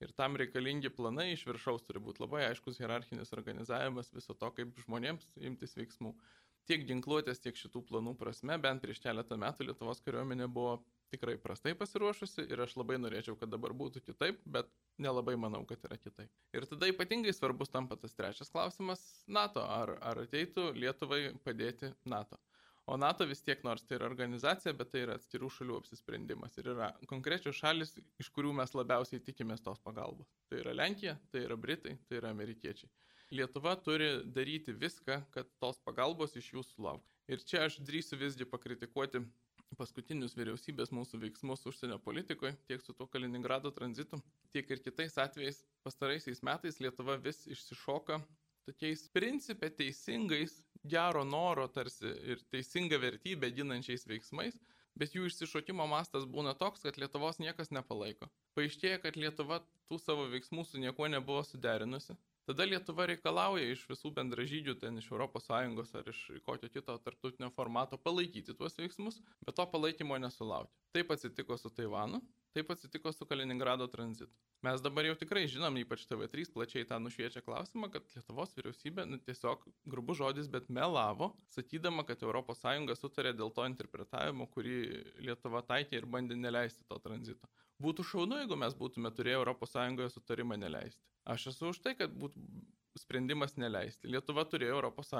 Ir tam reikalingi planai iš viršaus turi būti labai aiškus hierarchinis organizavimas viso to, kaip žmonėms imtis veiksmų. Tiek ginkluotės, tiek šitų planų prasme, bent prieš keletą metų Lietuvos kariuomenė buvo tikrai prastai pasiruošusi ir aš labai norėčiau, kad dabar būtų kitaip, bet nelabai manau, kad yra kitaip. Ir tada ypatingai svarbus tampa tas trečias klausimas - NATO. Ar, ar ateitų Lietuvai padėti NATO? O NATO vis tiek, nors tai yra organizacija, bet tai yra atskirų šalių apsisprendimas. Ir yra konkrečios šalis, iš kurių mes labiausiai tikimės tos pagalbos. Tai yra Lenkija, tai yra Britai, tai yra amerikiečiai. Lietuva turi daryti viską, kad tos pagalbos iš jų sulauktų. Ir čia aš drįsiu visgi pakritikuoti paskutinius vyriausybės mūsų veiksmus užsienio politikoje, tiek su tuo Kaliningrado tranzitu, tiek ir kitais atvejais. Pastaraisiais metais Lietuva vis išsišoka tokiais principė teisingais gero noro tarsi ir teisinga vertybė ginančiais veiksmais, bet jų išsišokimo mastas būna toks, kad Lietuvos niekas nepalaiko. Paaiškėja, kad Lietuva tų savo veiksmų su niekuo nebuvo suderinusi. Tada Lietuva reikalauja iš visų bendražydžių, ten iš ES ar iš kokio kito tarptautinio formato palaikyti tuos veiksmus, bet to palaikymo nesulaukia. Taip atsitiko su Taivanu, taip atsitiko su Kaliningrado tranzitu. Mes dabar jau tikrai žinom, ypač TV3 plačiai tą nušviečia klausimą, kad Lietuvos vyriausybė nu, tiesiog grubu žodis, bet melavo, sakydama, kad ES sutarė dėl to interpretavimo, kurį Lietuva taikė ir bandė neleisti to tranzito. Būtų šaunu, jeigu mes būtume turėję ES sutarimą neleisti. Aš esu už tai, kad būtų sprendimas neleisti. Lietuva turėjo ES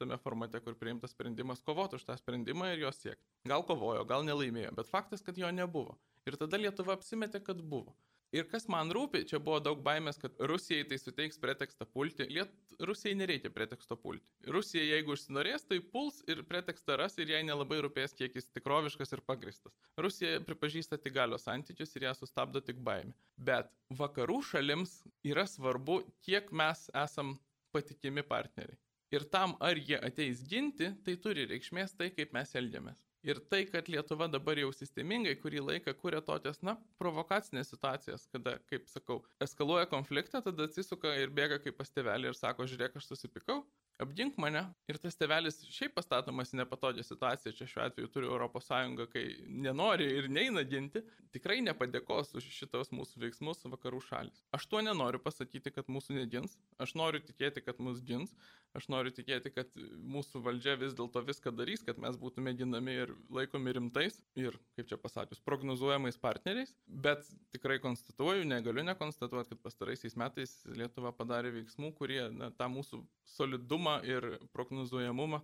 tame formate, kur priimtas sprendimas, kovoti už tą sprendimą ir jos siekti. Gal kovojo, gal nelaimėjo, bet faktas, kad jo nebuvo. Ir tada Lietuva apsimetė, kad buvo. Ir kas man rūpi, čia buvo daug baimės, kad Rusijai tai suteiks pretekstą pulti. Liet... Rusijai nereikia preteksto pulti. Rusija, jeigu užsinorės, tai puls ir pretekstą ras ir jai nelabai rūpės, kiek jis tikroviškas ir pagristas. Rusija pripažįsta tik galios santykius ir ją sustabdo tik baimė. Bet vakarų šalims yra svarbu, kiek mes esam patikimi partneriai. Ir tam, ar jie ateis ginti, tai turi reikšmės tai, kaip mes elgiamės. Ir tai, kad Lietuva dabar jau sistemingai kurį laiką kūrė tokias, na, provokacinės situacijas, kada, kaip sakau, eskaluoja konfliktą, tada atsisuka ir bėga kaip pas tėvelį ir sako, žiūrėk, aš susipikau, apgink mane. Ir tas tevelis šiaip pastatomas į nepatogią situaciją, čia šiuo atveju turi ES, kai nenori ir neina ginti, tikrai nepadėkos už šitos mūsų veiksmus vakarų šalis. Aš tuo nenoriu pasakyti, kad mūsų negins, aš noriu tikėti, kad mus gins, aš noriu tikėti, kad mūsų valdžia vis dėlto viską darys, kad mes būtume ginami ir laikomi rimtais ir, kaip čia pasakius, prognozuojamais partneriais, bet tikrai konstatuoju, negaliu nekonstatuoti, kad pastaraisiais metais Lietuva padarė veiksmų, kurie na, tą mūsų solidumą ir prognozuojamumą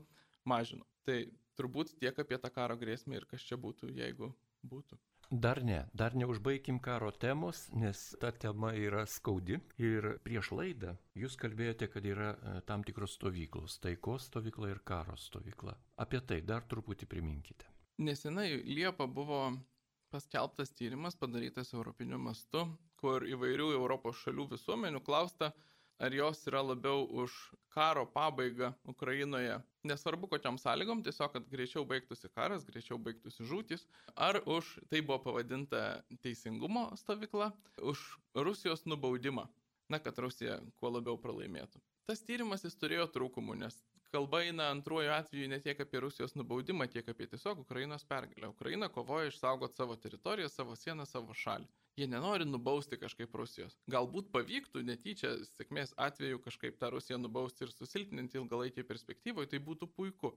mažino. Tai turbūt tiek apie tą karo grėsmę ir kas čia būtų, jeigu būtų. Dar ne, dar neužbaigim karo temos, nes ta tema yra skaudi. Ir prieš laidą jūs kalbėjote, kad yra e, tam tikros stovyklos - taikos stovykla ir karo stovykla. Apie tai dar truputį priminkite. Nesenai Liepa buvo paskelbtas tyrimas padarytas europiniu mastu, kur įvairių Europos šalių visuomenių klausta, ar jos yra labiau už karo pabaigą Ukrainoje, nesvarbu kokiam sąlygom, tiesiog, kad greičiau baigtųsi karas, greičiau baigtųsi žūtis, ar už, tai buvo pavadinta teisingumo stovykla, už Rusijos nubaudimą, na, kad Rusija kuo labiau pralaimėtų. Tas tyrimas jis turėjo trūkumų, nes kalba eina antruoju atveju ne tiek apie Rusijos nubaudimą, tiek apie tiesiog Ukrainos pergalę. Ukraina kovoja išsaugoti savo teritoriją, savo sieną, savo šalį. Jie nenori nubausti kažkaip Rusijos. Galbūt pavyktų netyčia sėkmės atveju kažkaip tą Rusiją nubausti ir susilpninti ilgalaikį perspektyvoje, tai būtų puiku.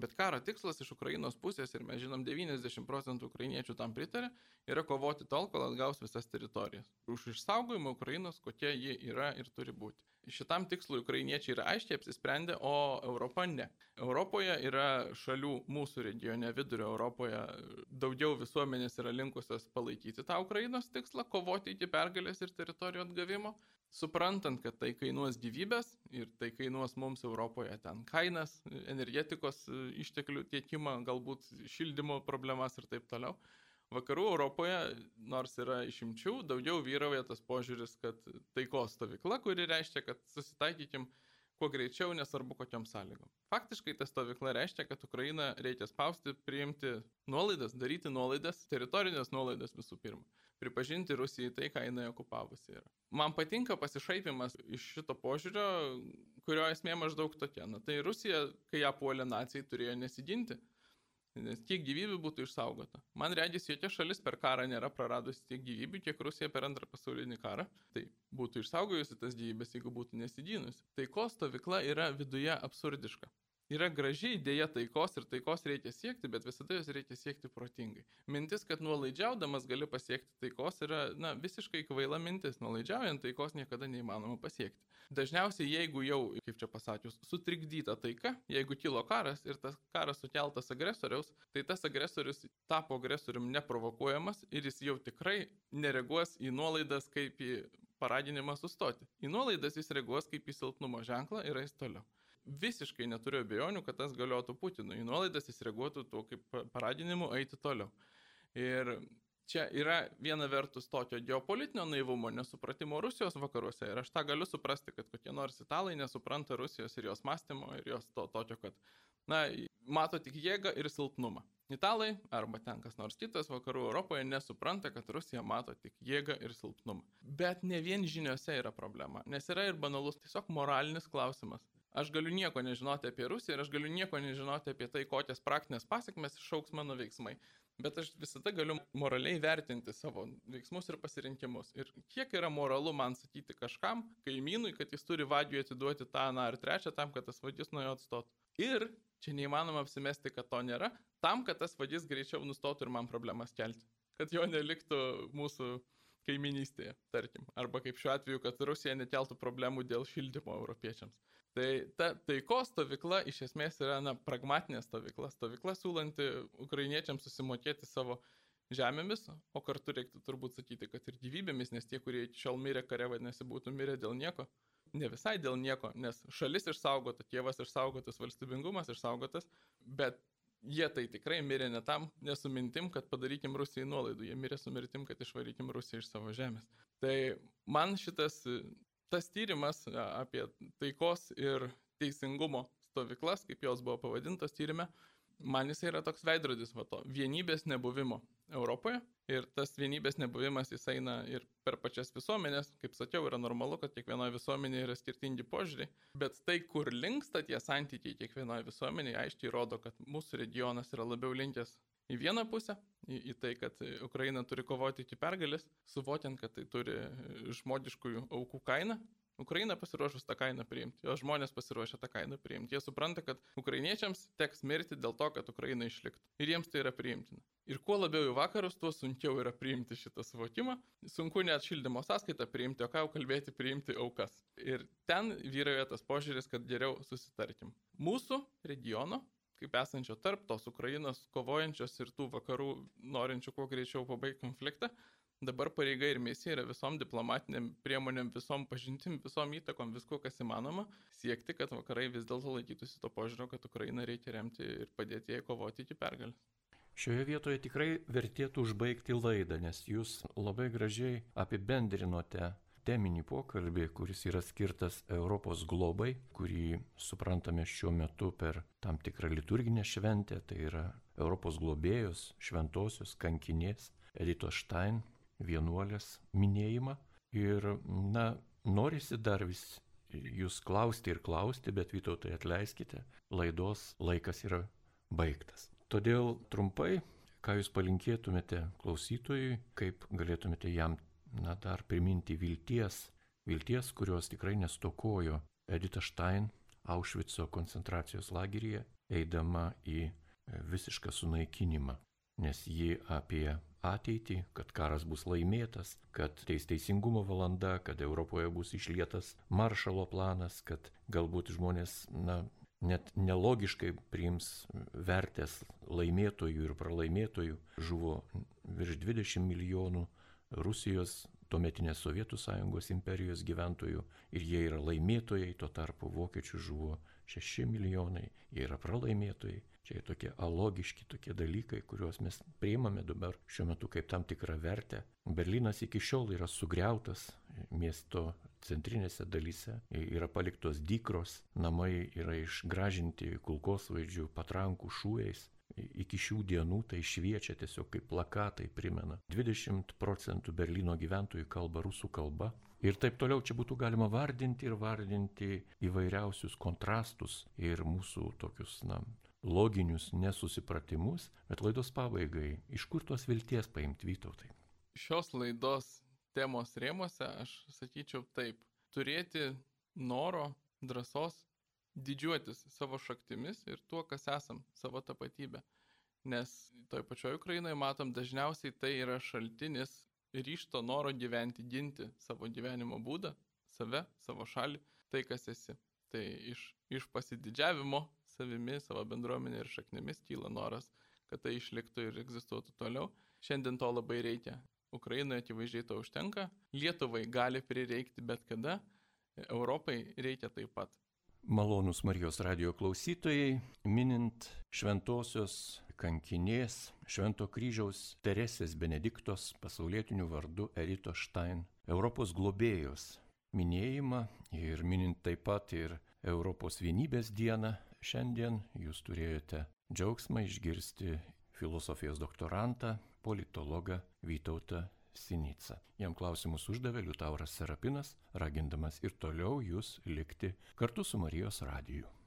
Bet karo tikslas iš Ukrainos pusės, ir mes žinom, 90 procentų ukrainiečių tam pritarė, yra kovoti tol, kol atgaus visas teritorijas. Už išsaugojimą Ukrainos, kokia ji yra ir turi būti. Šitam tikslui ukrainiečiai yra aiškiai apsisprendę, o Europa ne. Europoje yra šalių mūsų regione, vidurio Europoje, daugiau visuomenės yra linkusios palaikyti tą Ukrainos tikslą, kovoti iki pergalės ir teritorijų atgavimo, suprantant, kad tai kainuos gyvybės ir tai kainuos mums Europoje ten kainas, energetikos išteklių tiekimą, galbūt šildymo problemas ir taip toliau. Vakarų Europoje, nors yra išimčių, daugiau vyrauja tas požiūris, kad taikos stovykla, kuri reiškia, kad susitaikykim kuo greičiau, nesvarbu kokiam sąlygom. Faktiškai ta stovykla reiškia, kad Ukraina reikia spausti, priimti nuolaidas, daryti nuolaidas, teritorinės nuolaidas visų pirma. Pripažinti Rusijai tai, ką jinai okupavusi yra. Man patinka pasišaipimas iš šito požiūrio, kurio esmė maždaug tokia. Na tai Rusija, kai ją puolė nacijai, turėjo nesiginti nes tiek gyvybių būtų išsaugota. Man regis, jokia šalis per karą nėra praradusi tiek gyvybių, kiek Rusija per antrą pasaulinį karą. Tai būtų išsaugojusi tas gyvybės, jeigu būtų nesidynusi. Taikos stovykla yra viduje absurdiška yra graži idėja taikos ir taikos reikia siekti, bet visada jos reikia siekti protingai. Mintis, kad nuolaidžiaudamas gali pasiekti taikos yra na, visiškai kvaila mintis. Nuolaidžiaujant taikos niekada neįmanoma pasiekti. Dažniausiai, jeigu jau, kaip čia pasakius, sutrikdyta taika, jeigu kilo karas ir tas karas sukeltas agresoriaus, tai tas agresorius tapo agresorium neprovokuojamas ir jis jau tikrai nereaguos į nuolaidas kaip į paraginimą sustoti. Į nuolaidas jis reaguos kaip į silpnumo ženklą ir eis toliau visiškai neturiu abejonių, kad tas galiotų Putinui. Nuolaidas jis reaguotų tuo kaip paradinimu eiti toliau. Ir čia yra viena vertus tokio geopolitinio naivumo, nesupratimo Rusijos vakaruose. Ir aš tą galiu suprasti, kad kokie nors italai nesupranta Rusijos ir jos mąstymo ir jos to tokio, kad, na, mato tik jėgą ir silpnumą. Italai arba ten kas nors kitas vakarų Europoje nesupranta, kad Rusija mato tik jėgą ir silpnumą. Bet ne vien žiniuose yra problema, nes yra ir banalus tiesiog moralinis klausimas. Aš galiu nieko nežinoti apie Rusiją ir aš galiu nieko nežinoti apie tai, kokias praktinės pasiekmes išauks mano veiksmai. Bet aš visada galiu moraliai vertinti savo veiksmus ir pasirinkimus. Ir kiek yra moralu man sakyti kažkam, kaimynui, kad jis turi vadžiui atiduoti tą, na ar trečią tam, kad tas vadys nuo jo atstotų. Ir čia neįmanoma apsimesti, kad to nėra, tam, kad tas vadys greičiau nustotų ir man problemas kelti. Kad jo neliktų mūsų kaiminystėje, tarkim. Arba kaip šiuo atveju, kad Rusija nekeltų problemų dėl šildymo europiečiams. Tai ta taikos stovykla iš esmės yra na, pragmatinė stovykla. Stovykla siūlanti ukrainiečiams susimokėti savo žemėmis, o kartu reiktų turbūt sakyti, kad ir gyvybėmis, nes tie, kurie iki šiol mirė kare, vadinasi, būtų mirę dėl nieko. Ne visai dėl nieko, nes šalis išsaugota, tėvas išsaugotas, valstybingumas išsaugotas, bet Jie tai tikrai mirė ne tam, nesu mintim, kad padarykim Rusijai nuolaidų, jie mirė su mirtim, kad išvarykim Rusiją iš savo žemės. Tai man šitas tas tyrimas apie taikos ir teisingumo stovyklas, kaip jos buvo pavadintos tyrime, man jis yra toks veidrodis va to vienybės nebuvimo Europoje. Ir tas vienybės nebuvimas jis eina ir per pačias visuomenės, kaip sakiau, yra normalu, kad kiekvienoje visuomenėje yra skirtingi požiūriai, bet tai, kur linksta tie santykiai kiekvienoje visuomenėje, aiškiai rodo, kad mūsų regionas yra labiau linkęs į vieną pusę, į, į tai, kad Ukraina turi kovoti iki pergalės, suvokiant, kad tai turi žmogiškųjų aukų kainą, Ukraina pasiruošus tą kainą priimti, jo žmonės pasiruošę tą kainą priimti. Jie supranta, kad ukrainiečiams teks mirti dėl to, kad Ukraina išliktų. Ir jiems tai yra priimtina. Ir kuo labiau į vakarus, tuo sunkiau yra priimti šitą suvokimą. Sunku net šildymo sąskaitą priimti, o ką jau kalbėti priimti aukas. Ir ten vyrauja tas požiūris, kad geriau susitarkim. Mūsų regiono kaip esančio tarp tos Ukrainos kovojančios ir tų vakarų norinčių kuo greičiau pabaigti konfliktą, dabar pareiga ir misija yra visom diplomatiniam priemonėm, visom pažintim, visom įtakom, visko, kas įmanoma, siekti, kad vakarai vis dėlto laikytųsi to požiūrio, kad Ukrainą reikia remti ir padėti jai kovoti iki pergalės. Šioje vietoje tikrai vertėtų užbaigti laidą, nes jūs labai gražiai apibendrinote teminį pokalbį, kuris yra skirtas Europos globai, kurį suprantame šiuo metu per tam tikrą liturginę šventę, tai yra Europos globėjos, šventosios kankinės Edito Štain vienuolės minėjimą. Ir, na, norisi dar vis jūs klausti ir klausti, bet Vytautai atleiskite, laidos laikas yra baigtas. Todėl trumpai, ką jūs palinkėtumėte klausytojui, kaip galėtumėte jam, na, dar priminti vilties, vilties, kurios tikrai nestokojo Edita Stein Aušvico koncentracijos lageryje, eidama į visišką sunaikinimą, nes ji apie ateitį, kad karas bus laimėtas, kad teis teisingumo valanda, kad Europoje bus išlietas maršalo planas, kad galbūt žmonės, na, net nelogiškai priims vertės laimėtojų ir pralaimėtojų. Žuvo virš 20 milijonų Rusijos tuometinės Sovietų sąjungos imperijos gyventojų ir jie yra laimėtojai, tuo tarpu vokiečių žuvo 6 milijonai, jie yra pralaimėtojai. Čia tokie alogiški tokie dalykai, kuriuos mes priimame dabar šiuo metu kaip tam tikrą vertę. Berlynas iki šiol yra sugriautas, miesto centrinėse dalyse yra paliktos dykros, namai yra išgražinti kulkosvaidžių patrankų šūviais. Iki šių dienų tai šviečia tiesiog kaip plakatai primena. 20 procentų Berlyno gyventojų kalba rusų kalba. Ir taip toliau čia būtų galima vardinti ir vardinti įvairiausius kontrastus ir mūsų tokius, na, loginius nesusipratimus, bet laidos pabaigai, iš kur tos vilties paimti Vytautai? Šios laidos temos rėmose aš sakyčiau taip, turėti noro, drąsos, didžiuotis savo šaktimis ir tuo, kas esam, savo tapatybę. Nes toj pačioj Ukrainoje matom dažniausiai tai yra šaltinis ryšto noro gyventi, ginti savo gyvenimo būdą, save, savo šalį, tai kas esi. Tai iš, iš pasididžiavimo savimi, savo bendruomenė ir šaknimis kyla noras, kad tai išliktų ir egzistuotų toliau. Šiandien to labai reikia. Ukrainoje akivaizdžiai to užtenka, Lietuvai gali prireikti bet kada, Europai reikia taip pat. Malonus Marijos radio klausytojai, minint šventosios kankinės Švento kryžiaus Teresės Benediktos pasaulietinių vardų Erito Štain, Europos globėjos minėjimą ir minint taip pat ir Europos vienybės dieną, šiandien jūs turėjote džiaugsmą išgirsti filosofijos doktorantą, politologą Vytautą Sinica. Jam klausimus uždavė Liutauras Serapinas, ragindamas ir toliau jūs likti kartu su Marijos radiju.